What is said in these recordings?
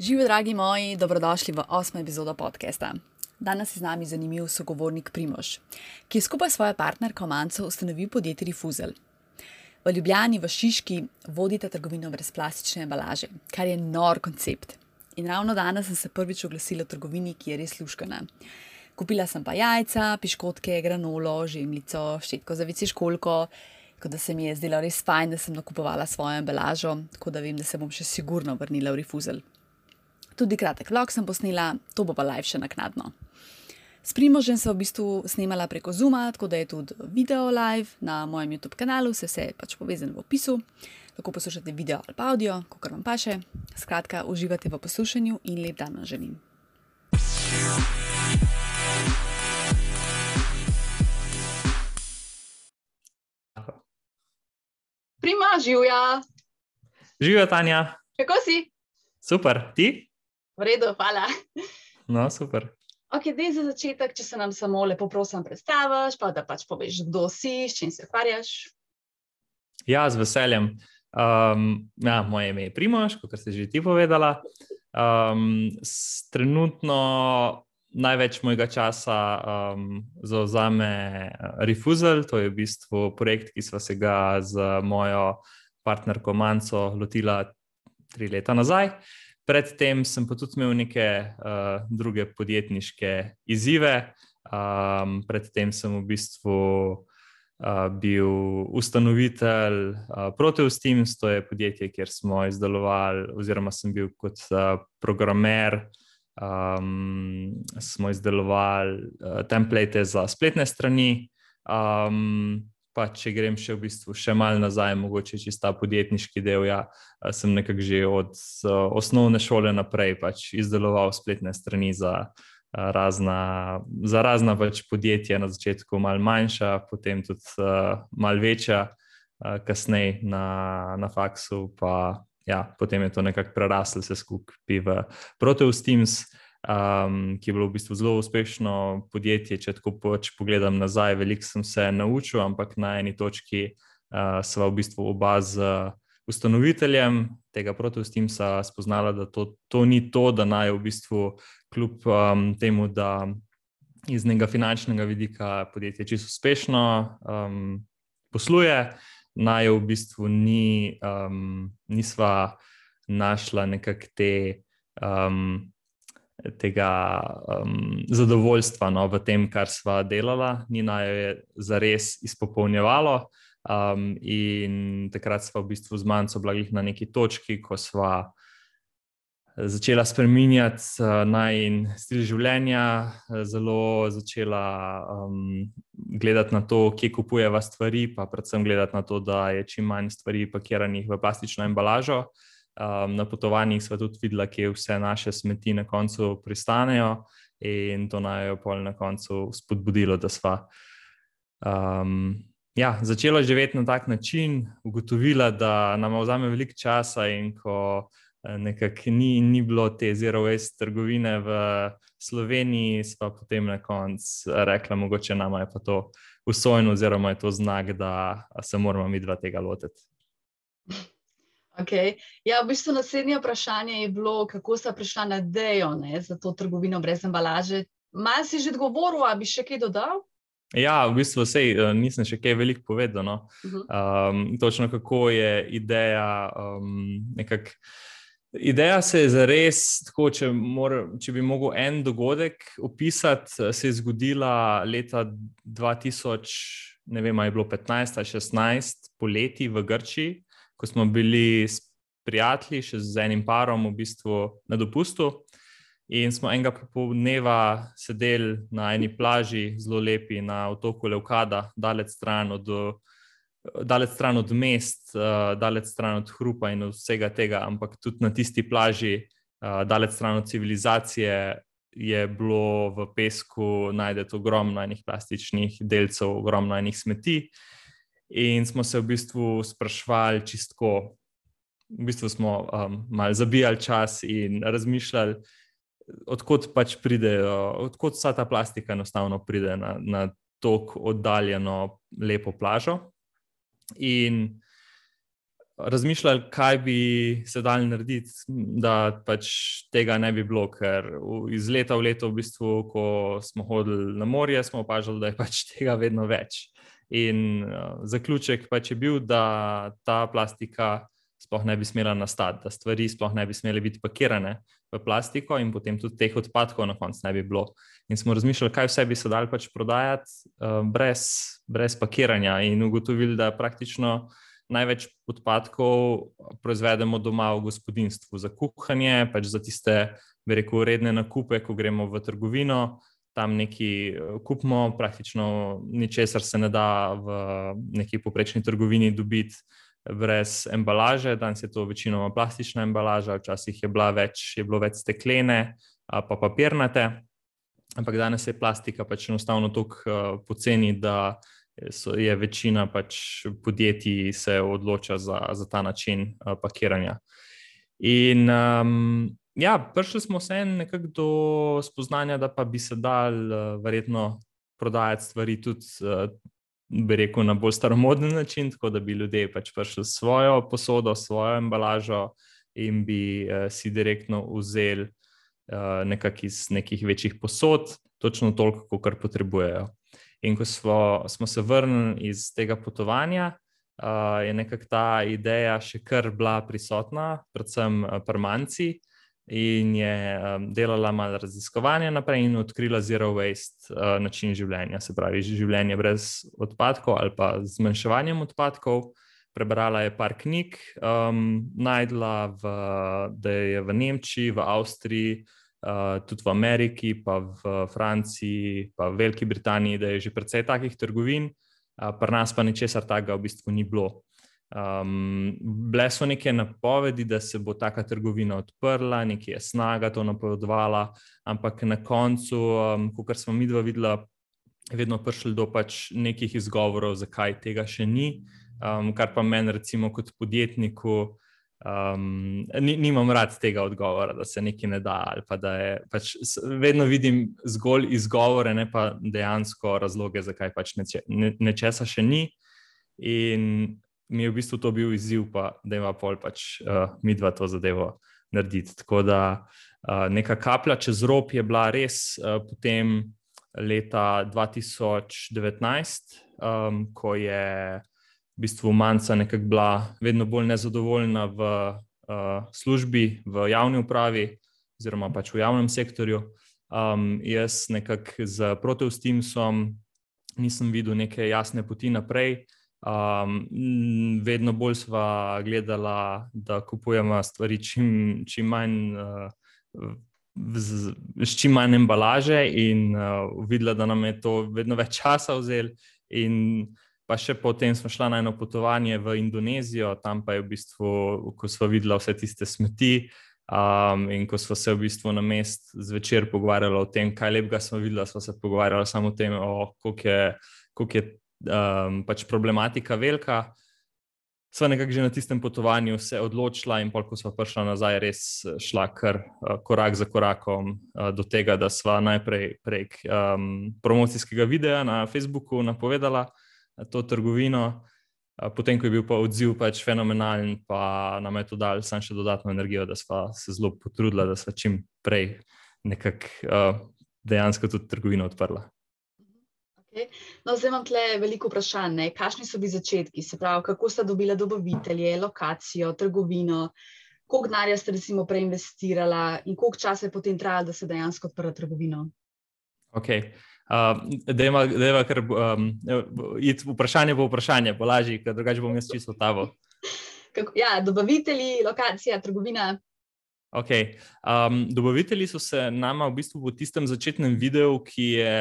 Živijo, dragi moji, dobrodošli v osmo epizodo podcasta. Danes je z nami zanimiv sogovornik Primož, ki je skupaj s svojo partnerko Manco ustanovil podjetje Rifuzel. V Ljubljani, v Šiški, vodite trgovino brez plastične embalaže, kar je nor koncept. In ravno danes sem se prvič oglasila v trgovini, ki je res luškana. Kupila sem pa jajca, piškotke, granolo, žemljico, ščetko za večje školko, tako da se mi je zdelo res fajn, da sem nakupovala svojo embalažo, tako da vem, da se bom še sigurno vrnila v Rifuzel. Tudi kratek vlog sem posnela, to bo pa live še naknadno. S Primožem sem v bistvu snemala preko Zuma, tako da je tudi video live na mojem YouTube kanalu, vse, vse je pač povezano v opisu. Lahko poslušate video ali pa audio, kot vam paše. Skratka, uživate v poslušanju in lep dan vam želim. Prima, živja, Živijo, Tanja, kako si? super, ti? V redu, hvala. No, super. Ok, dej za začetek, če se nam samo lepo prosim predstaviš, pa da pač poveš, kdo si, s čim se ukvarjaš. Ja, z veseljem. Um, ja, moje ime je Primož, kot si že ti povedala. Um, trenutno največ mojega časa um, zauzame Refuzel, to je v bistvu projekt, ki smo se ga z mojo partnerko Manco lotila tri leta nazaj. Predtem sem pa tudi imel neke uh, druge podjetniške izzive. Um, predtem sem v bistvu uh, bil ustanovitelj uh, Proteus Teams, to je podjetje, kjer smo izdelovali, oziroma sem bil kot uh, programer, um, smo izdelovali uh, template za spletne strani. Um, pa če grem še v bistvu še malo nazaj, mogoče čista podjetniški del. Ja, uh, sem nekako že od uh, osnovne šole naprej pač izdeloval spletne strani za. uh, Razna, za razna pač podjetja, na začetku malo manjša, potem tudi uh, malo večja, uh, kasneje na, na faksu, pa ja, potem je to nekako preraslo vse skupaj v Proteus Teams, um, ki je bilo v bistvu zelo uspešno podjetje. Če tako pač pogledam nazaj, veliko sem se naučil, ampak na eni točki uh, sva v bistvu oba z ustanoviteljem tega Proteus Teamsa spoznala, da to, to ni to, da naj v bistvu kljub um, temu, da iz nekega finančnega vidika podjetje čisto uspešno um, posluje naj v bistvu ni, um, nisva našla nekakšne te, um, tega um, zadovoljstva no, v tem, kar sva delala, ni naj jo je zares izpopolnjevalo. Um, in takrat smo v bistvu z manjco blagih na neki točki, ko sva začela spremenjati uh, najn stil življenja, zelo začela um, gledati na to, kje kupujeva stvari, pa predvsem gledati na to, da je čim manj stvari pakiranih v plastično embalažo. Um, na potovanjih smo tudi videli, kje vse naše smeti na koncu pristanejo, in to naj jo pol na koncu spodbudilo, da sva. Um, ja, začela živeti na tak način, ugotovila, da nam vzame veliko časa, in ko nekako ni, ni bilo te zero waste trgovine v Sloveniji, pa potem na koncu rekla, mogoče nama je pa to usvojeno, oziroma je to znak, da se moramo mi dva tega lotiti. Okay. Ja, v bistvu naslednje vprašanje je bilo, kako sta prišla na idejo za to trgovino brez embalaže. Malo si že odgovoril, ali bi še kaj dodal? Ja, v bistvu sej, nisem še kaj veliko povedal. No. Uh -huh. um, točno kako je ideja um, nekako. Ideja se je zares, tako, če, mora, če bi mogel en dogodek opisati, se je zgodila leta 2000, ne vem, ali je bilo 15 ali 16, poleti v Grčiji, ko smo bili s prijatelji, še z enim parom, v bistvu na dopustu. In smo enega popoldneva sedeli na eni plaži, zelo lepi, na otoku Leukada, daleč stran od. Daleč stran od mest, daleč stran od hrupa in od vsega tega, ampak tudi na tisti plaži, daleč stran od civilizacije, je bilo v pesku najdete ogromno enih plastičnih delcev, ogromno enih smeti. In smo se v bistvu sprašvali čistko, v bistvu smo um, malo zabijali čas in razmišljali, odkot pač pridejo, odkot vsa ta plastika enostavno pride na, na tako oddaljeno, lepo plažo. In razmišljali, kaj bi se dal narediti, da pač tega ne bi bilo. Ker iz leta v leto, v bistvu, ko smo hodili na morje, smo opažali, da je pač tega vedno več. In uh, zaključek pač je bil, da ta plastika sploh ne bi smela nastati, da stvari sploh ne bi smele biti pakirane v plastiko, in potem tudi teh odpadkov na koncu ne bi bilo. In smo razmišljali, kaj vse bi se dal pač prodajati uh, brez, brez pakiranja, in ugotovili, da praktično največ odpadkov proizvedemo doma v gospodinstvu, za kuhanje, pač za tiste, bi rekel, redne nakupe, ko gremo v trgovino. Tam nekaj eh, kupimo, praktično ničesar se ne da v neki poprečni trgovini dobiti brez embalaže. Danes je to večinoma plastična embalaža, včasih je, več, je bilo več steklene, pa papirnate. Ampak danes je plastika pač enostavno tako uh, poceni, da so, je večina pač podjetij se odloča za, za ta način uh, pakiranja. In um, ja, prišli smo se nekako do spoznanja, da pa bi se dal uh, verjetno prodajati stvari tudi. Uh, bi rekel, na bolj staromoden način, tako da bi ljudje pač prišli s svojo posodo, svojo embalažo in bi uh, si direktno vzeli uh, nekak iz nekih večjih posod, točno toliko, kot potrebujejo. In ko smo, smo se vrnili iz tega potovanja, uh, je nekako ta ideja še kar bila prisotna, predvsem pri manjci in je um, delala malo raziskovanja naprej in odkrila zero waste uh, način življenja, se pravi življenje brez odpadkov ali pa zmanjševanjem odpadkov. Prebrala je par knjig, um, najdla, v, da je v Nemčiji, v Avstriji, uh, tudi v Ameriki, pa v Franciji, pa v Veliki Britaniji, da je že precej takih trgovin, uh, pri nas pa ničesar takega v bistvu ni bilo. Um, bile so neke napovedi, da se bo taka trgovina odprla, nekaj je snaga to napovedovala, ampak na koncu, um, kot smo mi dva videla, je vedno prišlo do pač nekih izgovorov, zakaj tega še ni. Um, kar pa meni, recimo, kot podjetniku, um, ni, nimam rad tega odgovora, da se nekaj ne da. Da je, pač, vedno vidim zgolj izgovore, ne pa dejansko razloge, zakaj pač neče, ne, nečesa še ni. In mi je v bistvu to bil izziv, pa, da ima pol pač uh, mi dva to zadevo narediti. Tako da uh, neka kaplja čez rob je bila res uh, potem leta 2019, um, ko je v bistvu manjca nekako bila vedno bolj nezadovoljna v uh, službi, v javni upravi, oziroma pač v javnem sektorju. Um, jaz nekako z Proteustimsom nisem videl neke jasne poti naprej. Um, vedno bolj smo gledali, da kupujemo stvari čim, čim manj, uh, z, z čim manj embalaže, in uh, videla, da nam je to vedno več časa vzel. In pa še potem smo šli na eno potovanje v Indonezijo, tam pa je v bistvu, ko smo videli vse tiste smeti. Um, in ko smo se v bistvu na mest zvečer pogovarjali o tem, kaj lepega smo videli, smo se pogovarjali samo o tem, koliko je, koliko je um, pač problematika velika. Sva nekako že na tistem potovanju se odločila, in ko smo prišla nazaj, res eh, šla kar uh, korak za korakom uh, do tega, da sva najprej prek um, promocijskega videa na Facebooku napovedala to trgovino. Potem, ko je bil pa odziv pač fenomenalen, pa nam je to dal samo še dodatno energijo, da smo se zelo potrudili, da smo čim prej nekako uh, dejansko tudi trgovino odprla. Okay. No, zdaj imam tle veliko vprašanj. Ne? Kakšni so bili začetki, se pravi, kako ste dobili dobavitelje, lokacijo, trgovino, koliko denarja ste recimo preinvestirali in koliko časa je potem trajalo, da se dejansko odprla trgovina? Okay. Uh, da je kar um, vprašanje po vprašanje, bo lažje, ker drugače bom jaz čisto tavo. Ja, dobavitelji, lokacija, trgovina. Okay. Um, dobavitelji so se nama v bistvu v tistem začetnem videu, ki je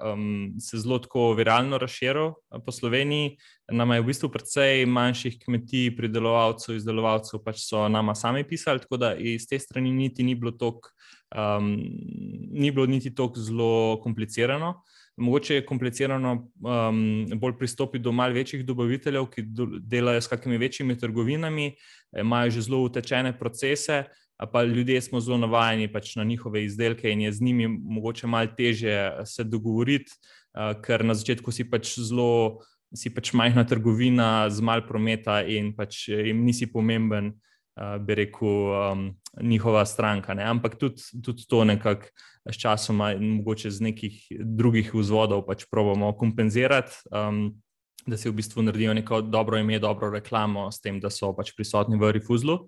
um, se zelo tako viralno razširil uh, po Sloveniji. Nama je v bistvu precej manjših kmetij, pridelovalcev, izdelovalcev, pač so nama sami pisali, tako da iz te strani niti ni bilo tako um, zelo komplicirano. Mogoče je komplicirano um, bolj pristopiti do malce večjih dobaviteljev, ki delajo s kakimi večjimi trgovinami, imajo že zelo utečene procese pa ljudje smo zelo navajeni pač na njihove izdelke in je z njimi mogoče malo teže se dogovoriti, ker na začetku si pač zelo si pač majhna trgovina z malo prometa in pač jim nisi pomemben, uh, bi rekel, um, njihova stranka. Ne? Ampak tudi, tudi to nekako s časom mogoče z nekih drugih vzvodov pač probamo kompenzirati. Um, Da si v bistvu naredijo neko dobro ime, dobro reklamo, s tem, da so pač prisotni v Refuzlu.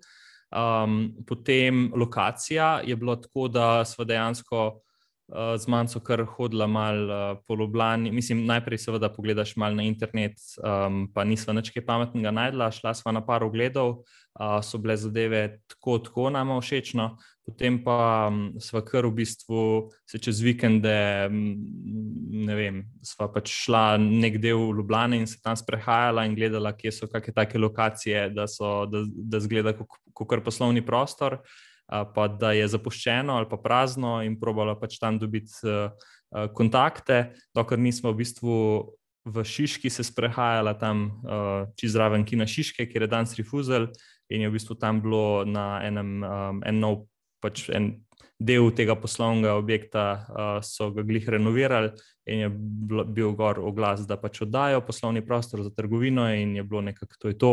Um, potem lokacija je bila tako, da smo dejansko uh, z manjco kar hodila malo uh, po Ljubljani. Mislim, najprej seveda pogledaš malo na internet, um, pa nismo nič kaj pametnega najdla, šla sva na par ogledov, uh, so bile zadeve tako, tako nama všečno. Potem pa um, sva kar v bistvu se čez vikende, ne vem, sva pač šla nek del Ljubljane in se tam sprehajala in gledala, kje so kakšne take lokacije, da, so, da, da zgleda kot kar poslovni prostor pa da je zapuščeno ali pa prazno, in probala pač tam dobiti uh, kontakte, dokler nismo v bistvu v Šiški se sprehajala tam uh, čez zraven Kina Šiške, kjer je danes Refuzel, in je v bistvu tam bilo na enem um, en nov, pač en del tega poslovnega objekta, uh, so ga glih renovirali. In je bil gor oglas, da pač oddajo poslovni prostor za trgovino, in je bilo nekako to. to.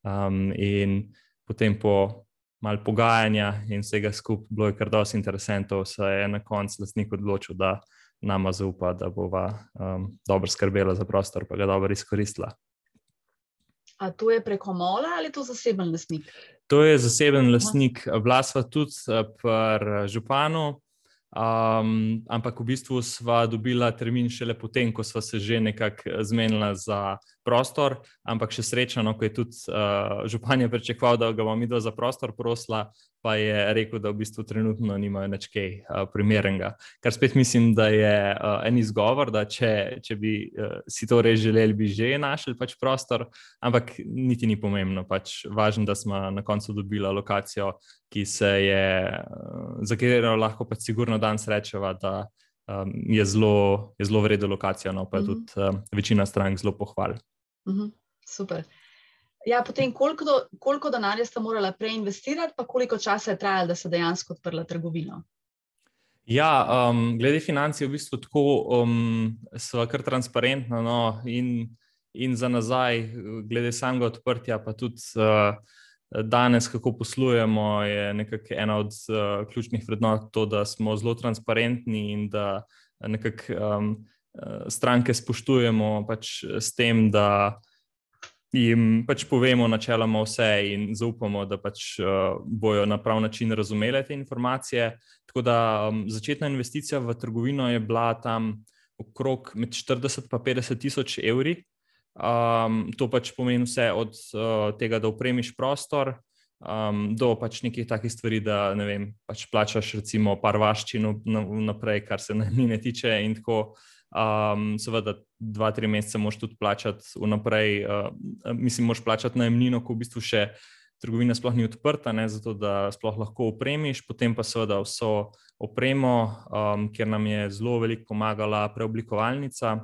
Um, in potem po malo pogajanja in vsega skupaj, bilo je kar dosti interesentov, se je na koncu lastnik odločil, da nama zaupa, da bova um, dobro skrbela za prostor, pa ga dobro izkoristila. A to je preko mola ali je to zaseben lastnik? To je zaseben lastnik, vlasva tudi eh, pri županu. Um, ampak v bistvu sva dobila termin šele potem, ko sva se že nekako zmenila za prostor. Ampak še srečano, ko je tudi uh, župan pričakoval, da ga bom videla za prostor, prosla, pa je rekel, da v bistvu trenutno nimajo več kaj uh, primernega. Kar spet mislim, da je uh, en izgovor, da če, če bi uh, si to res želeli, bi že našli pač prostor, ampak niti ni pomembno. Pač važno, da smo na koncu dobila lokacijo, ki se je, eh, za katero lahko pač sigurno danes rečeva, da um, je zelo, je zelo vredna lokacija, no pa je mm -hmm. tudi um, večina strank zelo pohval. Mm -hmm. Super. Ja, potem, koliko, do, koliko denarja ste morali preinvestirati, pa koliko časa je trajalo, da se dejansko odprla trgovina? Ja, um, glede financ je v bistvu tako, um, so kar transparentno no, in, in za nazaj, glede samega odprtja, pa tudi. Uh, danes, kako poslujemo, je nekako ena od uh, ključnih vrednot to, da smo zelo transparentni in da nekako um, stranke spoštujemo pač s tem, da jim pač povemo načeloma vse in zaupamo, da pač uh, bojo na prav način razumeli te informacije. Tako da um, začetna investicija v trgovino je bila tam okrog med 40 in 50 tisoč evri. Um, to pač pomeni vse od uh, tega, da upremiš prostor, um, do pač nekih takih stvari, da ne vem, pač plačaš recimo par vaščin naprej, kar se najmine tiče. In tako, um, seveda, dva, tri mesece moš tudi plačati vnaprej, uh, mislim, moš plačati najemnino, ko v bistvu še trgovina sploh ni odprta, ne, zato da sploh lahko upremiš, potem pa seveda vso opremo, um, ker nam je zelo veliko pomagala preoblikovalnica.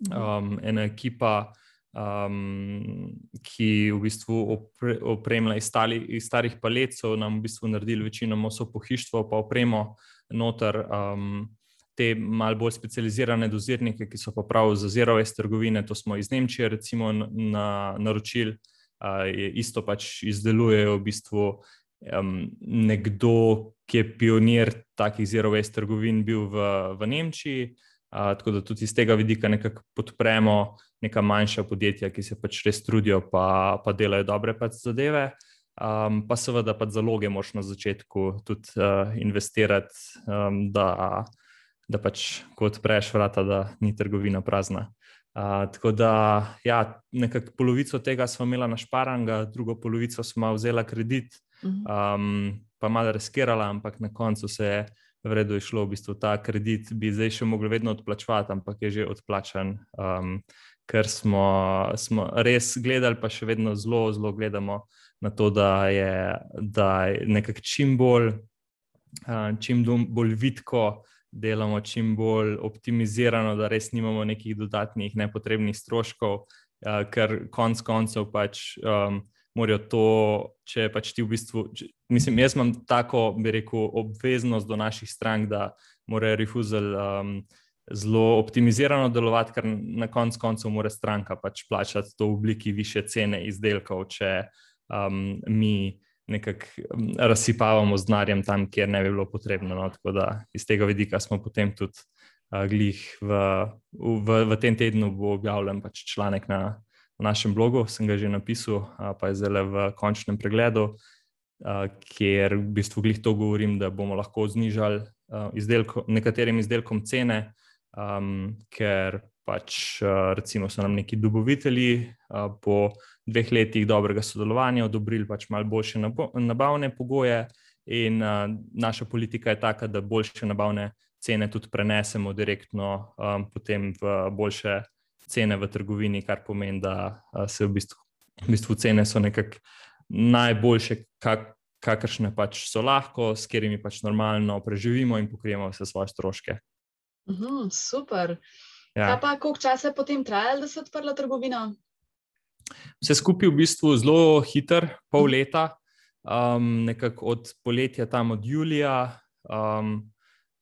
Mhm. um, ena ekipa, um, ki v bistvu opre, opremlja iz, stali, iz starih palet, so nam v bistvu naredili večinoma vso pohištvo, pa opremo noter. Um, Te malo bolj specializirane dozirnike, ki so pa prav za zero S trgovine, to smo iz Nemčije, recimo, na, naročili, uh, isto pač izdelujejo v bistvu um, nekdo, ki je pionir takih zero S trgovin, bil v, v Nemčiji, tako da tudi iz tega vidika nekako podpremo neka manjša podjetja, ki se pač res trudijo, pa, pa delajo dobre pač zadeve. Um, pa seveda pa zaloge moš na začetku tudi uh, investirati, um, da, da pač ko odpreš vrata, da ni trgovina prazna. Uh, tako da, ja, nekako polovico tega smo imeli na šparanga, drugo polovico smo vzeli kredit, um, pa malo riskirala, ampak na koncu se je vredno je šlo, v bistvu ta kredit bi zdaj še mogli vedno odplačevati, ampak je že odplačen, um, ker smo, smo res gledali, pa še vedno zelo, zelo gledamo na to, da je, da je nekako čim bolj, uh, čim bolj vidko. Delamo čim bolj optimizirano, da res nimamo nekih dodatnih nepotrebnih stroškov, uh, ker konec koncev pač um, morajo to, če pač ti v bistvu. Če, mislim, jaz imam tako, bi rekel, obveznost do naših strank, da morajo refuzal um, zelo optimizirano delovati, ker na koncu koncev mora stranka pač plačati to v obliki više cene izdelkov, če um, mi nekako razsipavamo z denarjem tam, kjer ne bi bilo potrebno. No? Tako da iz tega vidika smo potem tudi uh, glih v, v, v tem tednu bo objavljen pač članek na, na našem blogu, sem ga že napisal, pa je zdaj v končnem pregledu. Ker v bistvu glih to govorim, da bomo lahko znižali izdelko, nekaterim izdelkom cene, um, ker pač recimo so nam neki dobavitelji po dveh letih dobrega sodelovanja odobrili pač malo boljše nabavne pogoje, in naša politika je taka, da boljše nabavne cene tudi prenesemo direktno um, potem v boljše cene v trgovini, kar pomeni, da uh, se v bistvu, v bistvu cene so nekako najboljše, kak, kakršne pač so lahko, s katerimi pač normalno preživimo in pokrijemo vse svoje stroške. Uhum, super. Ja. Pa, koliko časa je potem trajalo, da se je odprla trgovina? Vse skupaj v bistvu zelo hiter, pol leta, um, nekako od poletja, tam od julija, um,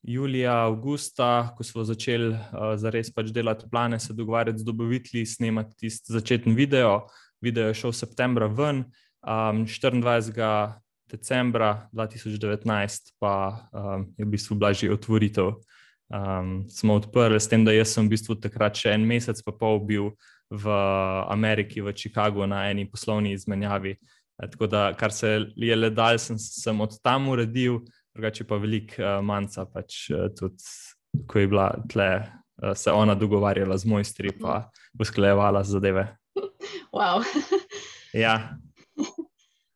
julija, avgusta, ko smo začeli uh, zares pač delati plane, se dogovarjati z dobavitelji, snemati tisti začetni video. Video je šel v septembra ven, um, 24. decembra 2019 pa um, je v bistvu bila že otvoritev um, smo odprli, s tem, da sem v bistvu takrat še en mesec, pa pol bil v Ameriki, v Chicagu na eni poslovni izmenjavi. E, tako da, kar se je le dal, sem, sem od tam uredil, drugače pa velik uh, manjca, pač uh, tudi, ko je bila tle, uh, se ona dogovarjala z mojstri, pa usklajevala zadeve. Wow. ja.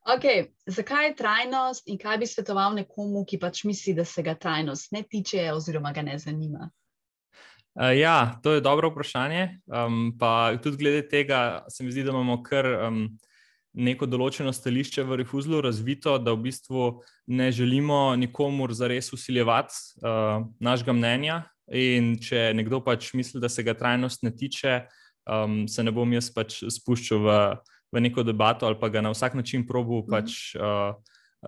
Okay. Zakaj je trajnost in kaj bi svetoval nekomu, ki pač misli, da se ga trajnost ne tiče oziroma ga ne zanima? Uh, ja, to je dobro vprašanje. Um, pa tudi glede tega, se mi zdi, da imamo kar um, neko določeno stališče v Refuzlu razvito, da v bistvu ne želimo nikomur zares usiljevati uh, našega mnenja. In če nekdo pač misli, da se ga trajnost ne tiče, um, se ne bom jaz pač spuščal v v neko debato ali pa ga na vsak način probo mhm. pač, uh,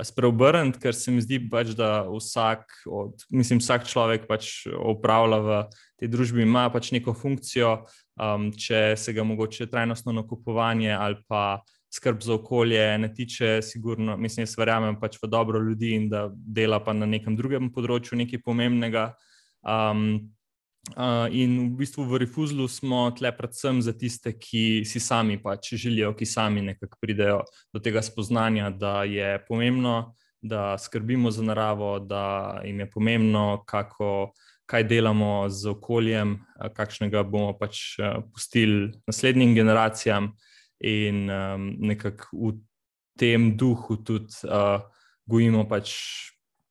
spreobrniti, ker se mi zdi, pač, da vsak, od, mislim, vsak človek pač upravlja v tej družbi, ima pač neko funkcijo, um, če se ga mogoče trajnostno nakupovanje ali pa skrb za okolje ne tiče, sigurno, mislim, jaz verjamem pač v dobro ljudi in da dela pa na nekem drugem področju nekaj pomembnega. Um, Uh, in v bistvu v Refuzlu smo tle predvsem za tiste, ki si sami pač želijo, ki sami nekako pridejo do tega spoznanja, da je pomembno, da skrbimo za naravo, da jim je pomembno, kako, kaj delamo z okoljem, kakšnega bomo pač pustili naslednjim generacijam, in um, nekako v tem duhu tudi uh, gojimo pač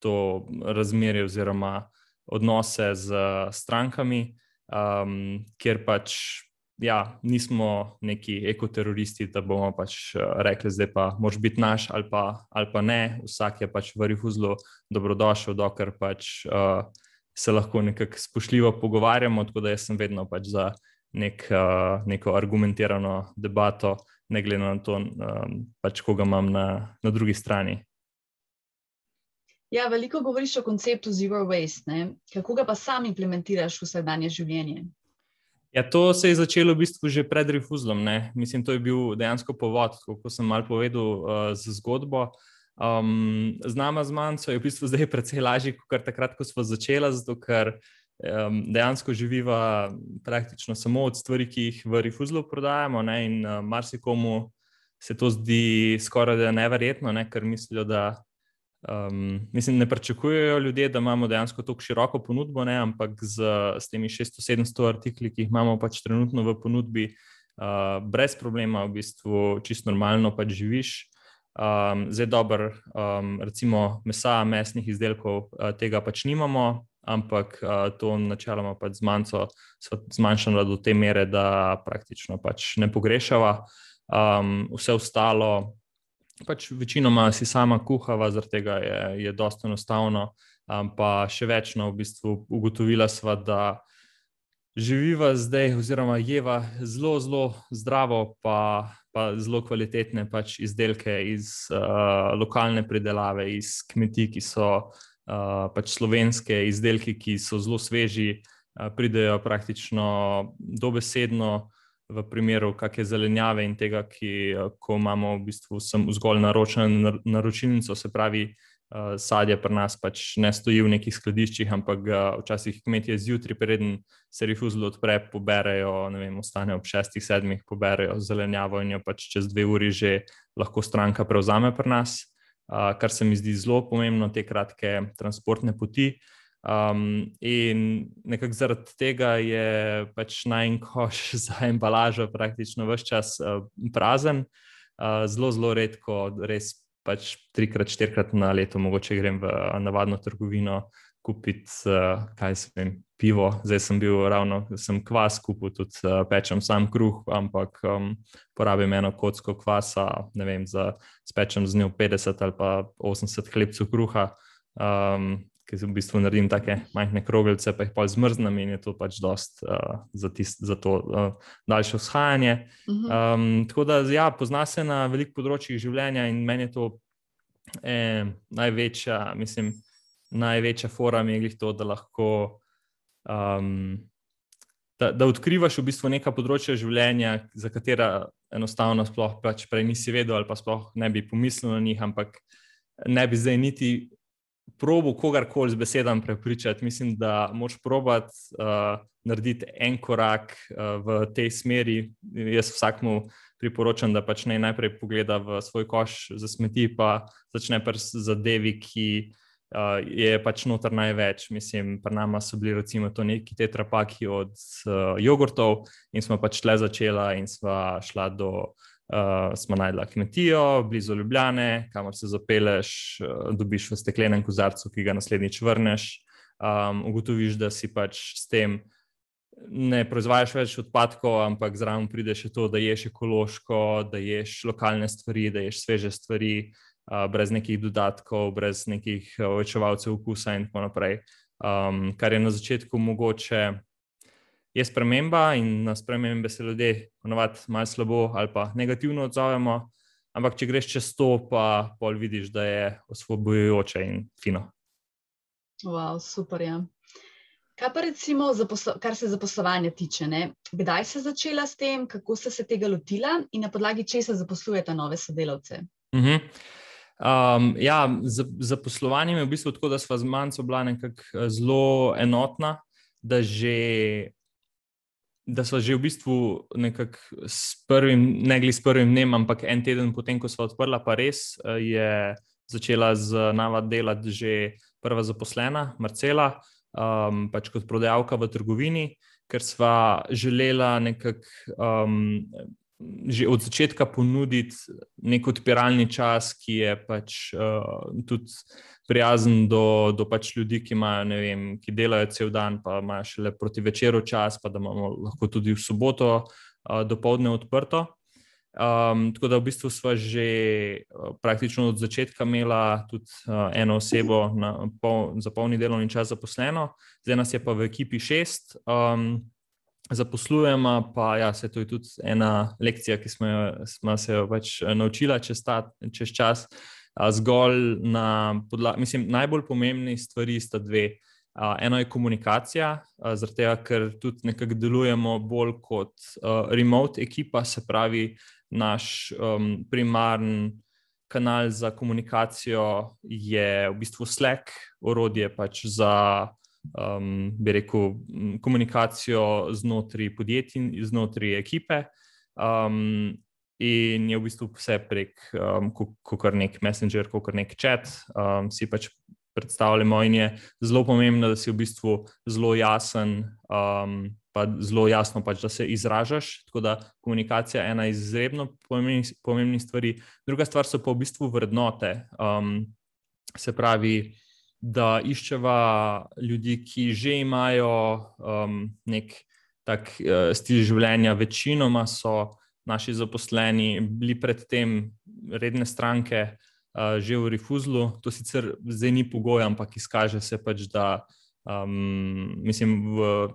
to razmerje oziroma odnose z strankami, um, kjer pač ja, nismo neki ekoteroristi, da bomo pač eh, rekli, da pa moraš biti naš ali pa, ali pa ne. Vsak je pač v Rifuzlu dobrodošel, dokler pač uh, se lahko nekako spoštljivo pogovarjamo. Tako da jaz sem vedno pač za nek, uh, neko argumentirano debato, ne glede na to, um, pač koga imam na, na drugi strani. Ja, veliko govoriš o konceptu zero waste. Ne? Kako ga pa sam implementiraš v vsakdanje življenje? Ja, to se je začelo v bistvu že pred Refuzlom. Ne? Mislim, to je bil dejansko povod, kako sem mal povedal uh, z zgodbo. Um, z nama z Manco je v bistvu zdaj precej lažje, kot takrat, ko smo začeli, zato ker um, dejansko živiva praktično samo od stvari, ki jih v Refuzlu prodajamo. Ne? In uh, marsikomu se to zdi skoraj da neverjetno, ne? ker mislijo, da Um, mislim, ne pričakujejo ljudje, da imamo dejansko tako široko ponudbo, ne, ampak z, z temi 600-700 artikli, ki jih imamo pač trenutno v ponudbi, uh, brez problema, v bistvu čisto normalno pač živiš. Um, zdaj, dobro, um, recimo mesa, mesnih izdelkov, uh, tega pač nimamo, ampak uh, to načeloma pač zmanjšamo do te mere, da praktično pač ne pogrešava. Um, vse ostalo, pač večinoma si sama kuhava, zaradi tega je, je dosta enostavno. Pa še več, no, v bistvu ugotovila sva, da živiva zdaj, oziroma jeva zelo, zelo zdravo, pa, pa zelo kvalitetne pač izdelke iz uh, lokalne pridelave, iz kmetij, ki so uh, pač slovenske izdelke, ki so zelo sveži. pridejo praktično dobesedno v primeru kakšne zelenjave in tega, ki ko imamo v bistvu zgolj naročeno naročilnico, se pravi, sadje pri nas pač ne stoji v nekih skladiščih, ampak včasih kmetje zjutraj, preden se rifuzlo odpre, poberejo, ne vem, ostanejo ob šestih, sedmih, poberejo zelenjavo in jo pač čez dve uri že lahko stranka prevzame pri nas, kar se mi zdi zelo pomembno, te kratke transportne poti. Um, in nekako zaradi tega je pač najkoš za embalažo praktično vse čas uh, prazen, uh, zelo, zelo redko, res pač trikrat, štirikrat na leto, mogoče grem v navadno trgovino kupiti, uh, kaj se vem, pivo. Zdaj sem bil ravno, sem kvas kupil, tudi uh, pečem sam kruh, ampak um, porabim eno kocko kvasa, ne vem, za spečem z njo 50 ali pa 80 hlebcev kruha. Um, ki v bistvu naredim tako majhne kroglice, pa jih pa zmrznem in je to pač dost uh, za, tist, za to uh, daljše vzhajanje. Um, tako da, ja, pozna se na velikih področjih življenja in meni je to eh, največja, mislim, največja forma je to, da lahko. Um, Da, da odkrivaš v bistvu neka področja življenja, za katera enostavno sploh pač prej nisi vedel, ali pa sploh ne bi pomislil na njih, ampak ne bi zdaj niti probo kogarkoli z besedami prepričati. Mislim, da moš probati uh, narediti en korak uh, v tej smeri. Jaz vsakmu priporočam, da pač najprej pogleda v svoj koš za smeti, pa začne z zadevi, ki uh, je pač noter največ. Mislim, pri nama so bili recimo to neki tetrapaki od uh, jogurtov in smo pač tle začela in sva šla do uh, smo najdla kmetijo blizu Ljubljane, kamor se zapeleš, uh, dobiš v steklenem kozarcu, ki ga naslednjič vrneš. Um, ugotoviš, da si pač s tem ne proizvajaš več odpadkov, ampak zraven pride še to, da ješ ekološko, da ješ lokalne stvari, da ješ sveže stvari, uh, brez nekih dodatkov, brez nekih večevalcev okusa in tako naprej. Um, kar je na začetku mogoče je sprememba in na spremembe se ljudje ponovadi malo slabo ali pa negativno odzovemo. Ampak, če greš čez to, pa pol vidiš, da je osvobojujoče in fino. Wow, super. Ja. Kaj pa recimo, kar se zaposlovanja tiče? Ne? Kdaj si začela s tem, kako ste se tega lotila in na podlagi česa zaposlujete nove sodelavce? Uh -huh. Um, ja, zaposlovanje je v bistvu tako, da smo z manjco bila nekako eh, zelo enotna, da že da smo že v bistvu nekako s prvim, ne glede s prvim dnem, ampak en teden potem, ko smo odprla, pa res eh, je začela z navad delati že prva zaposlena, Marcela, um, pač kot prodajalka v trgovini, ker sva želela nekako. Um, Že od začetka ponuditi nek odpiralni čas, ki je pač uh, tudi prijazen do, do pač ljudi, ki, imajo, vem, ki delajo cel dan, pa imajo šele proti večeru čas, pa da imamo lahko tudi v soboto uh, do povdne odprto. Um, tako da v bistvu smo že uh, praktično od začetka imeli tudi uh, eno osebo na, pol, za polni delovni čas zaposleno, zdaj nas je pa v ekipi šest. Um, Zaposlujemo, pa ja, se to je tudi ena lekcija, ki smo, jo, smo se jo pač naučili čez, čez čas. Zgolj na podlagi, mislim, najbolj pomembni stvari sta dve. Eno je komunikacija, zaradi tega, ker tudi nekako delujemo bolj kot remote ekipa, se pravi, naš um, primarni kanal za komunikacijo je v bistvu Slack, orodje pač za, um, bi rekel, komunikacijo znotraj podjetij in znotraj ekipe. Um, in je v bistvu vse prek, um, kot nek Messenger, kot nek chat, um, si pač predstavljamo. In je zelo pomembno, da si v bistvu zelo jasen, um, pa zelo jasno, pač, da se izražaš. Tako da komunikacija je ena izredno pomembnih, pomembnih stvari. Druga stvar so pa v bistvu vrednote. Um, se pravi. Da iščeva ljudi, ki že imajo um, nek tak uh, stil življenja, večinoma so naši zaposleni bili predtem redne stranke, uh, že v Rifuzlu. To sicer zdaj ni pogoj, ampak izkaže se pač, da um, mislim, v,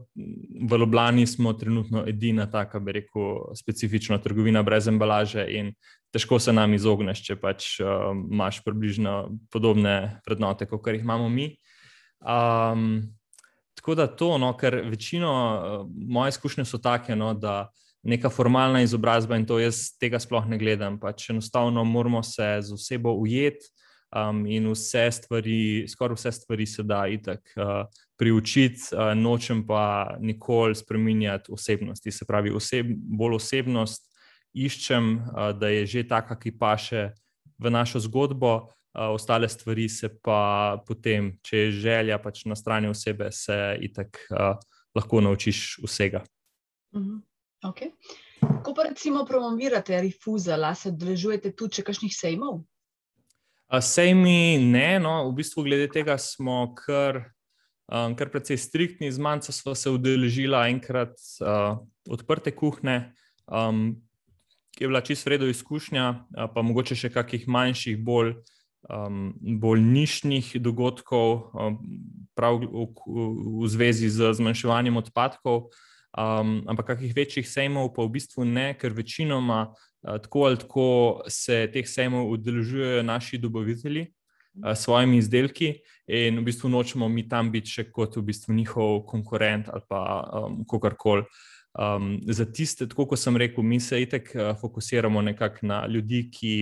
v Ljubljani smo trenutno edina taka, bi rekel, specifična trgovina brez embalaže in težko se nam izogneš, če pač uh, imaš približno podobne vrednote, kot jih imamo mi. Um, tako da to, no, ker večino uh, moje izkušnje so take, no, da neka formalna izobrazba in to jaz tega sploh ne gledam. Pač enostavno moramo se z osebo ujeti um, in vse stvari, skoraj vse stvari se da itak uh, priučiti, uh, nočem pa nikoli spremenjati osebnosti. Se pravi, oseb, bolj osebnost iščem, uh, da je že taka, ki paše v našo zgodbo. Uh, ostale stvari se pa potem, če je želja pač na strani osebe, se itak uh, lahko naučiš vsega. Uh mhm. -huh. okay. Ko pa recimo promovirate Refusal, se odrežujete tudi kakšnih sejmov? Sejmi ne, no, v bistvu glede tega smo kar, um, kar precej striktni. Z manjca smo se udeležili enkrat uh, odprte kuhne, um, ki je bila čisto vredna izkušnja, pa mogoče še kakih manjših, bolj, um, bolj nišnih dogodkov, um, v, v, v zvezi z zmanjševanjem odpadkov. Um, ampak kakih večjih sejmov pa v bistvu ne, ker večinoma uh, tako ali tako se teh sejmov udeležujejo naši dobavitelji uh, s svojimi izdelki, in v bistvu nočemo mi tam biti še kot v bistvu njihov konkurent ali pa um, kakorkoli. Um, za tiste, tako kot sem rekel, mi se itek uh, fokusiramo nekako na ljudi, ki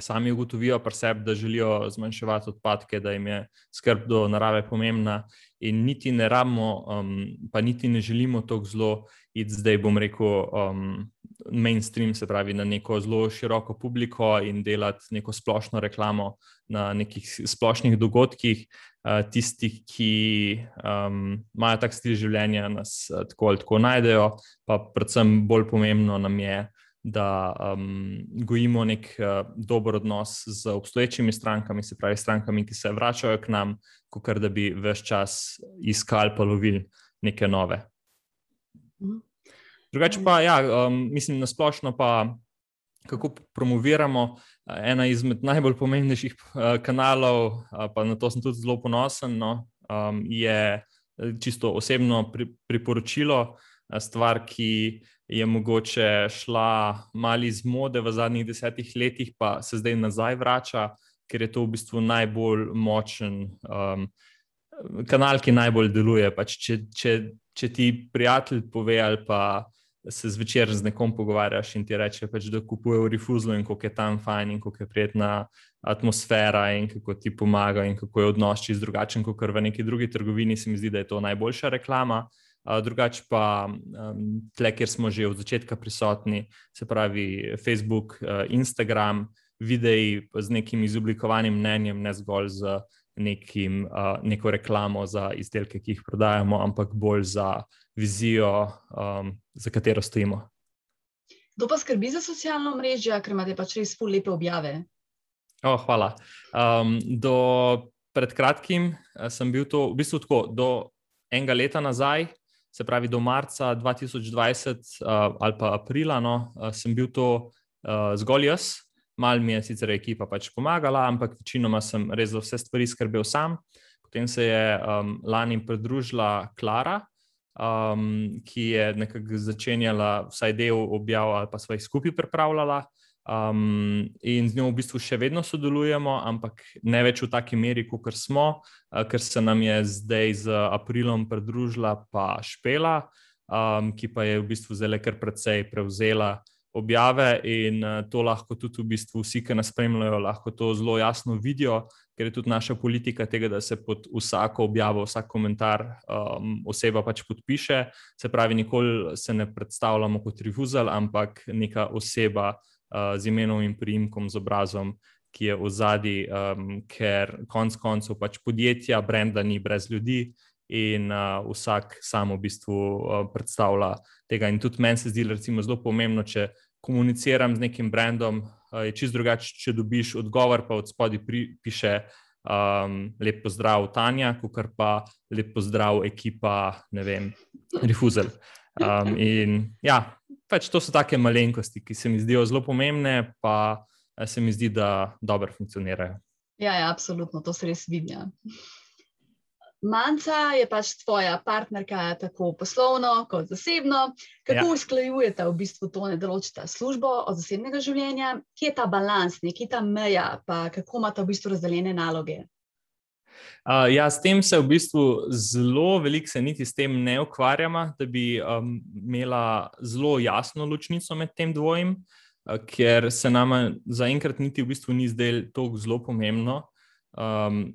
sami ugotovijo pri sebi, da želijo zmanjševati odpadke, da jim je skrb do narave pomembna, in niti ne rabimo, um, pa niti ne želimo tako zelo iti zdaj, bom rekel, um, mainstream, se pravi, na neko zelo široko publiko in delati neko splošno reklamo na nekih splošnih dogodkih. Uh, tisti, ki um, imajo tak stil življenja, nas uh, tako ali tako najdejo, pa predvsem bolj pomembno nam je, da um, gojimo nek uh, dober odnos z obstoječimi strankami, se pravi, strankami, ki se vračajo k nam, kot da bi vse čas iskali pa lovili neke nove. Mhm. Drugače pa, ja, um, mislim, na splošno pa, kako promoviramo. Ena izmed najbolj pomembnejših uh, kanalov, uh, pa na to sem tudi zelo ponosen, no, um, je čisto osebno pri, priporočilo, stvar, ki je mogoče šla malo iz mode v zadnjih desetih letih, pa se zdaj nazaj vrača, ker je to v bistvu najbolj močen um, kanal, ki najbolj deluje. Pač če, če, če ti prijatelj pove ali pa se zvečer z nekom pogovarjaš in ti reče, pač, da kupuje v Refuzlu in kako je tam fajn in kako je prijetna atmosfera in kako ti pomaga in kako je odnos čist drugačen kot v neki drugi trgovini, se mi zdi, da je to najboljša reklama. Drugače pa tle, kjer smo že od začetka prisotni, se pravi Facebook, Instagram, videi z nekim izoblikovanim mnenjem, ne zgolj z nekim, neko reklamo za izdelke, ki jih prodajamo, ampak bolj za vizijo, za katero stojimo. Kdo pa skrbi za socialno mrežo, ker imate pač res pol lepe objave? Oh, hvala. Um, do pred kratkim sem bil to, v bistvu tako, do enega leta nazaj, se pravi do marca 2020 uh, ali pa aprila, no, uh, sem bil to uh, zgolj jaz. Mal mi je sicer ekipa pač pomagala, ampak večinoma sem res za vse stvari skrbel sam. Potem se je um, lani pridružila Klara, um, ki je nekako začenjala vsaj del objav ali pa svojih skupaj pripravljala. Um, in z njo v bistvu še vedno sodelujemo, ampak ne več v taki meri, kot smo, uh, ker se nam je zdaj z aprilom pridružila pa Špela, um, ki pa je v bistvu zelo kar precej prevzela objave in uh, to lahko tudi v bistvu vsi, ki nas spremljajo, lahko to zelo jasno vidijo, ker je tudi naša politika tega, da se pod vsako objavo, vsak komentar um, oseba pač podpiše. Se pravi, nikoli se ne predstavljamo kot rifuzal, ampak neka oseba z imenom in priimkom, z obrazom, ki je v zadnji, um, ker konec koncev pač podjetja, brenda ni brez ljudi. In uh, vsak samo v bistvu uh, predstavlja tega. In tudi meni se zdi, recimo, zelo pomembno, če komuniciram z nekim brandom, uh, je čist drugače, če dobiš odgovor, pa od spodaj piše um, lep pozdrav, Tanja, kot pa lep pozdrav, ekipa, ne vem, Refuzel. Um, in ja, pač to so take malenkosti, ki se mi zdijo zelo pomembne, pa se mi zdi, da dobro funkcionirajo. Ja, ja absolutno, to se res vidi. Ja. Manca je pač tvoja partnerka, tako poslovno kot zasebno. Kako ja. usklajujete v bistvu to, da določite službo od zasebnega življenja, kje je ta balans, kje je ta meja, pa kako imate v bistvu razdeljene naloge? Uh, ja, s tem se v bistvu zelo veliko, se niti s tem ne ukvarjamo, da bi um, imela zelo jasno ločnico med tem dvojem, uh, ker se nama zaenkrat niti v bistvu ni zdelo tako zelo pomembno. Um,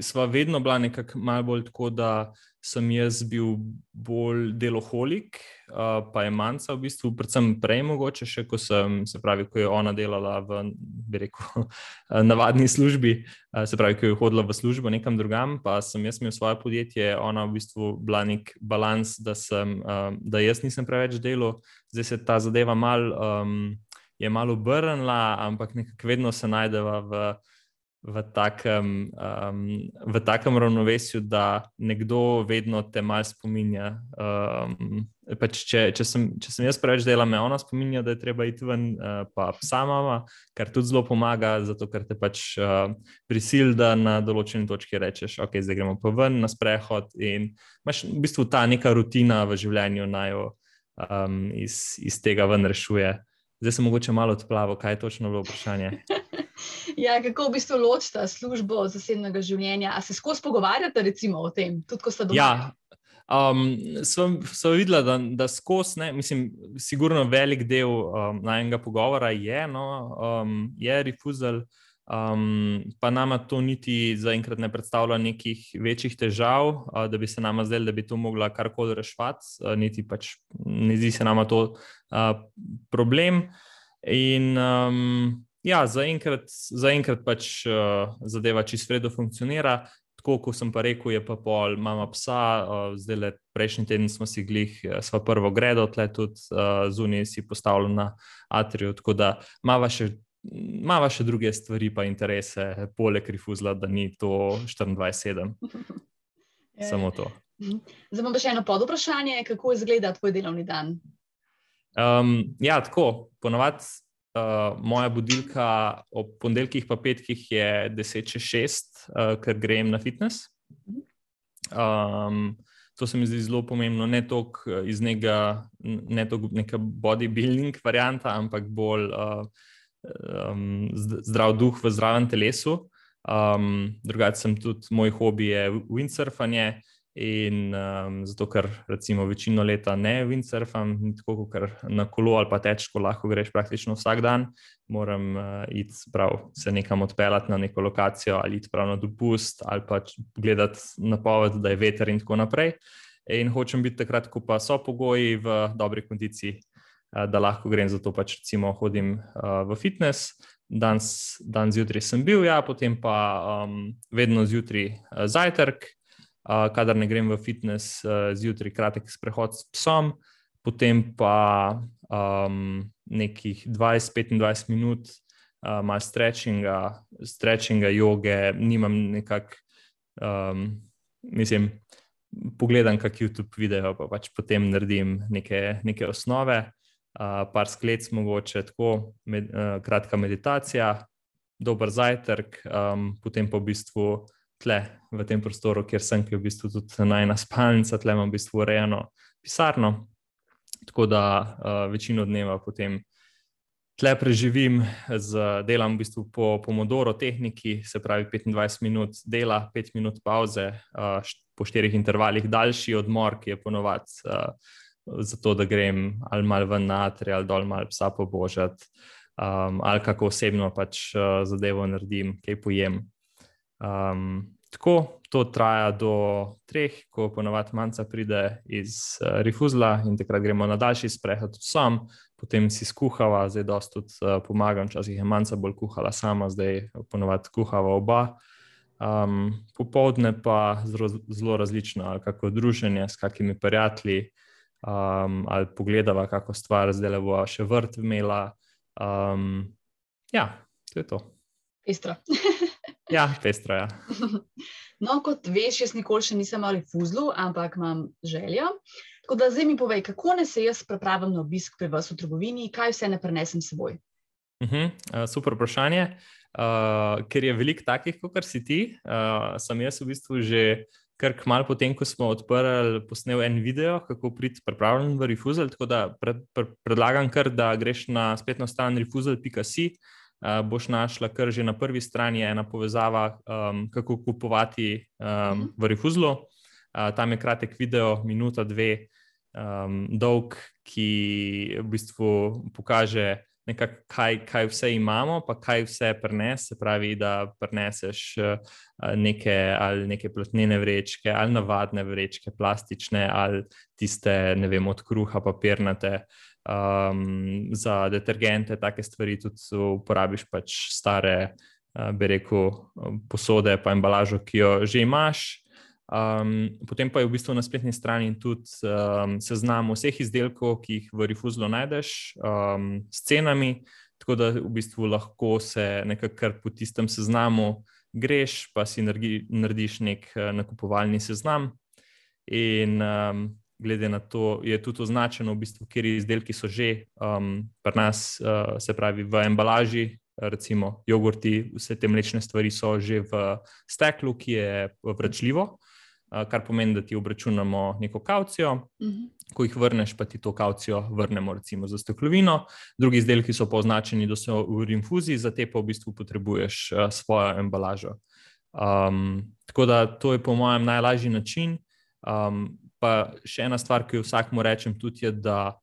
sva vedno bila nekako malo bolj tako, da sem jaz bil bolj deloholik, uh, pa je manjca v bistvu, predvsem prej mogoče, še ko sem, se pravi, ko je ona delala v, bi rekel, navadni službi, uh, se pravi, ko je hodila v službo nekam drugam, pa sem jaz imel svoje podjetje, ona v bistvu bila nek balans, da, sem, uh, da jaz nisem preveč delal, zdaj se ta zadeva mal, um, je malo obrnila, ampak nekako vedno se najdeva v v takem, um, v takem ravnovesju, da nekdo vedno te malo spominja. Um, pač če, če, sem, če sem jaz preveč delal, me ona spominja, da je treba iti ven, uh, pa psa mama, kar tudi zelo pomaga, zato ker te pač uh, prisil, da na določeni točki rečeš, ok, zdaj gremo pa ven na sprehod. In imaš v bistvu ta neka rutina v življenju naj jo um, iz, iz tega ven rešuje. Zdaj sem mogoče malo odplaval, kaj je točno bilo vprašanje. Ja, kako v bistvu ločite službo od zasebnega življenja? A se skozi pogovarjate recimo, o tem, tudi ko ste doma? Ja. Um, sem, sem videla, da, da skozi, ne, mislim, sigurno velik del um, najmenjega pogovora je, no, um, je refuzal, um, pa nama to niti zaenkrat ne predstavlja nekih večjih težav, uh, da bi se nama zdelo, da bi to mogla karkoli reševati, uh, niti pač ne zdi se nama to uh, problem. In um, Ja, zaenkrat za pač uh, zadeva čisto redo funkcionira. Tako kot sem pa rekel, je pa pol, imamo psa, uh, zdaj le prejšnji teden smo si glih, uh, sva prvo gredo, tle tudi uh, zunaj si postavljen na atriju. Tako da imamo še, še druge stvari, pa interese, poleg rifuzla, da ni to 24-7. Samo to. Mhm. Zdaj imam še eno pod vprašanje, kako izgleda tvoj delovni dan? Um, ja, tako, ponovadi uh, moja budilka ob ponedeljkih in petkih je 10-6, uh, ker grem na fitness. Um, to se mi zdi zelo pomembno, ne toliko iz njega, ne toliko neka bodybuilding varianta, ampak bolj uh, um, zdrav duh v zdravem telesu. Um, drugače, sem tudi moj hobi je windsurfanje. In um, zato, ker recimo večino leta ne windsurfam, tako kot na kolo ali pa teč, ko lahko greš praktično vsak dan, moram uh, iti prav, se nekam odpeljati na neko lokacijo ali iti prav na dopust ali pa gledati napoved, da je veter in tako naprej. In hočem biti takrat, ko pa so pogoji v dobri kondiciji, uh, da lahko grem, zato pač recimo hodim uh, v fitness. Dan zjutraj sem bil, ja, potem pa um, vedno zjutraj uh, zajtrk kadar ne grem v fitness, uh, zjutraj kratek sprehod s psom, potem pa um, nekih 20-25 minut, uh, malo stretchinga, stretchinga, joge, nimam nekak, um, mislim, pogledam kak YouTube video, pa pač potem naredim neke, neke osnove, uh, par sklec, mogoče tako, med, uh, kratka meditacija. Dober zajtrk, um, potem pa v bistvu tle v tem prostoru, kjer sem, ki je v bistvu tudi najna spalnica, tle imam v bistvu urejeno pisarno. Tako da uh, večino dneva potem tle preživim z delom v bistvu po pomodoro tehniki, se pravi 25 minut dela, 5 minut pauze, uh, po štirih intervalih daljši odmor, ki je ponovadi uh, zato, da grem ali mal ven na atri ali dol mal psa pobožati. Um, ali kako osebno pač uh, zadevo naredim, kaj pojem. Um, tako to traja do treh, ko ponovadi manjka pride iz uh, rifuzla in takrat gremo na daljši sprehod sam, potem si skuhava, zdaj dosta tudi uh, pomagam, včasih je manjka bolj kuhala sama, zdaj ponovadi kuhava oba. Um, popovdne pa zelo, zelo različno, kako druženje s kakimi prijatelji, um, ali pogledava, kako stvar zdaj le bo še vrt imela. Um, ja, to je to. Istro. Ja, pestro je. Ja. No, kot veš, jaz nikoli še nisem ali fuzlu, ampak imam željo. Tako da zdaj mi povej, kako ne se jaz pripravim na obisk pri vas v trgovini, kaj vse ne prenesem s seboj. Uh -huh, uh, super vprašanje. Uh, ker je veliko takih, kot si ti, uh, sem jaz v bistvu že kar kmalo potem, ko smo odprli, posnel en video, kako priti pripravljen v Refusal. Tako da pred, pred, predlagam, kar, da greš na spletno stran refusal.com uh, boš našla, kar že na prvi strani ena povezava, um, kako kupovati um, v Refuzlu. Uh, tam je kratek video, minuta, dve, um, dolg, ki v bistvu pokaže, nekak, kaj, kaj vse imamo, pa kaj vse prenese. Se pravi, da preneseš neke, ali neke platnene vrečke, ali navadne vrečke, plastične, ali tiste, ne vem, od kruha, papirnate. Um, za detergente, take stvari tudi uporabiš, pač stare, uh, bi rekel, posode, pa embalažo, ki jo že imaš. Um, potem pa je v bistvu na spletni strani tudi um, seznam vseh izdelkov, ki jih v Refuzlu najdeš, um, s cenami, tako da v bistvu lahko se nekako po tistem seznamu greš, pa si naredi, narediš nek uh, nakupovalni seznam. In um, glede na to, je tudi označeno, v bistvu, kje izdelki so že um, pri nas, uh, se pravi v embalaži. Recimo, jogurti, vse te mlečne stvari so že v steklu, ki je vračljivo kar pomeni, da ti obračunamo neko kaucijo, uh mhm. -huh. ko jih vrneš, pa ti to kaucijo vrnemo, recimo za steklovino. Drugi izdelki so pa označeni, da so v infuziji, za te pa v bistvu potrebuješ svojo embalažo. Um, tako da to je po mojem najlažji način. Um, pa še ena stvar, ki jo vsakmu rečem, tudi je, da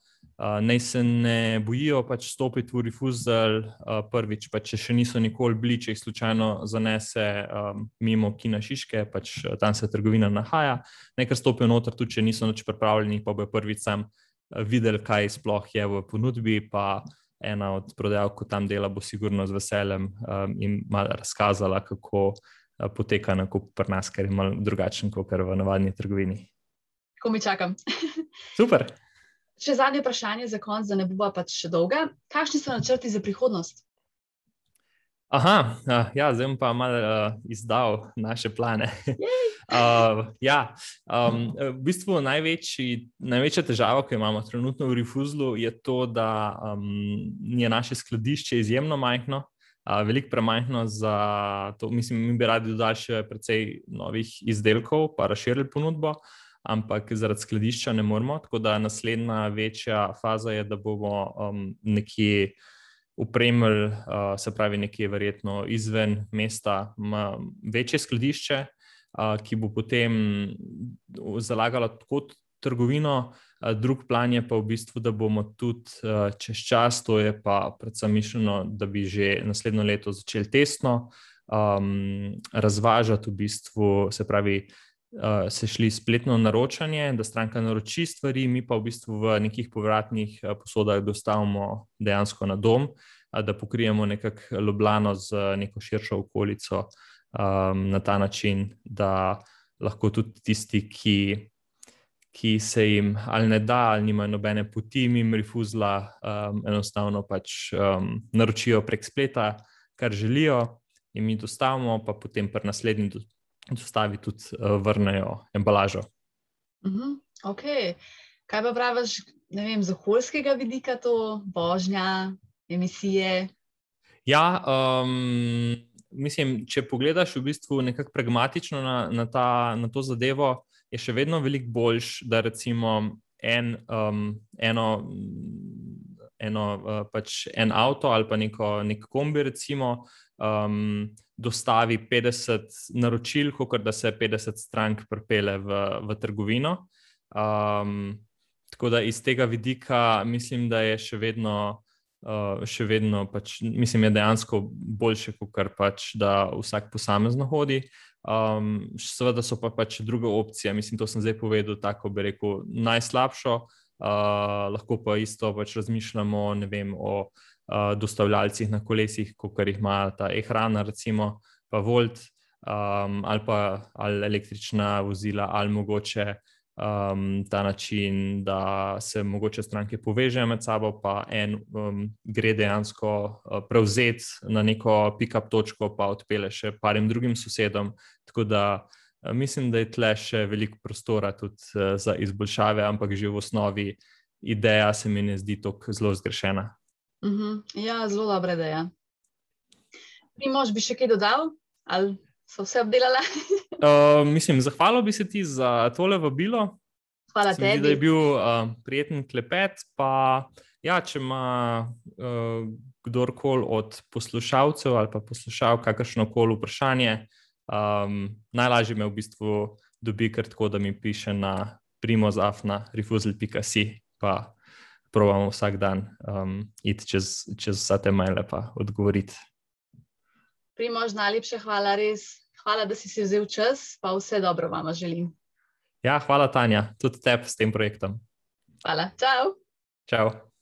naj se ne bojijo pač stopiti v refuzel, uh, prvič, pa če še niso nikoli bili, če jih slučajno zanese um, mimo Kina Šiške, pač tam se trgovina nahaja, nekaj stopijo noter, tudi če niso noč pripravljeni, pa bo prvič sam videl, kaj sploh je v ponudbi. Ena od prodajalk, ko tam dela, bo sigurno z veseljem um, in malo razkazala, kako uh, poteka nakup pri nas, ker je malo drugačen kot v navadni trgovini. Ko mi čakam. Super. Še zadnje vprašanje za konec, da ne bo pač še dolga. Kakšni so načrti za prihodnost? Aha, ja, zdaj bom pa malo uh, izdal naše plane. uh, ja, um, v bistvu največji, največja težava, ki jo imamo trenutno v Refuzlu, je to, da um, je naše skladišče izjemno majhno, uh, veliko premajhno za to. Mislim, mi bi radi dodali še precej novih izdelkov, pa razširili ponudbo. Uh, ampak zaradi skladišča ne moremo. Tako da naslednja večja faza je, da bomo um, nekje upremili, uh, se pravi, nekje verjetno izven mesta, večje skladišče, uh, ki bo potem zalagalo tako trgovino. Drug plan je pa v bistvu, da bomo tudi čez čas, to je pa predvsem mišljeno, da bi že naslednjo leto začeli testno um, razvažati, v bistvu, se pravi, uh, se šli spletno naročanje, da stranka naroči stvari, mi pa v bistvu v nekih povratnih uh, posodah dostavimo dejansko na dom, uh, da pokrijemo nekako Ljubljano z neko širšo okolico um, na ta način, da lahko tudi tisti, ki. Ki se jim ali ne da, ali nimajo nobene poti, jim refuzla, um, enostavno pač um, naročijo prek spleta, kar želijo, in mi dostavimo, pa potem pri naslednji dostavi tudi uh, vrnejo embalažo. Uh mhm, -huh, okay. Kaj pa praviš, ne vem, z okoljskega vidika, to božnja, emisije? Ja, um, mislim, če pogledaš v bistvu nekako pragmatično na, na, ta, na to zadevo, je še vedno veliko boljš, da recimo en, um, eno. Eno, uh, pač en avto ali pa neko, nek kombi, recimo, um, dostavi 50 naročil, kot da se 50 strank pripele v, v trgovino. Um, tako da iz tega vidika mislim, da je še vedno, uh, še vedno pač, mislim, je dejansko boljše, kot pač, da vsak posamezno hodi. Um, seveda so pa pač druge opcije, mislim, to sem zdaj povedal, tako bi rekel, najslabšo. Uh, lahko pa isto pač razmišljamo vem, o uh, dostavljalcih na kolesih, kot jih ima ta e-hrana, recimo, pa Volt, um, ali pa ali električna vozila, ali mogoče um, ta način, da se mogoče stranke povežejo med sabo, pa en um, gre dejansko uh, prevzeti na neko pick-up točko, pa odpele še parim drugim sosedom. Tako da uh, mislim, da je tle še veliko prostora tudi uh, za izboljšave, ampak že v osnovi ideja se mi ne zdi tako zelo zgrešena. Uh mhm. -huh. Ja, zelo dobra ideja. Primož bi še kaj dodal, ali so vse obdelali? uh, mislim, zahvalil bi se ti za tole vabilo. Hvala tebi. Da je bil uh, prijeten klepet. Pa, ja, če ima uh, kdorkoli od poslušalcev ali pa poslušal kakršno koli vprašanje, um, najlažje me v bistvu dobi kar tako, da mi piše na primozafna refusal.si, pa pravimo vsak dan um, iti čez, čez vse te maile in odgovoriti. Primož, najlepša hvala, res. Hvala, da si si vzel čas, pa vse dobro vam želim. Ja, hvala, Tanja, tudi tebi s tem projektom. Hvala. Čau. Čau.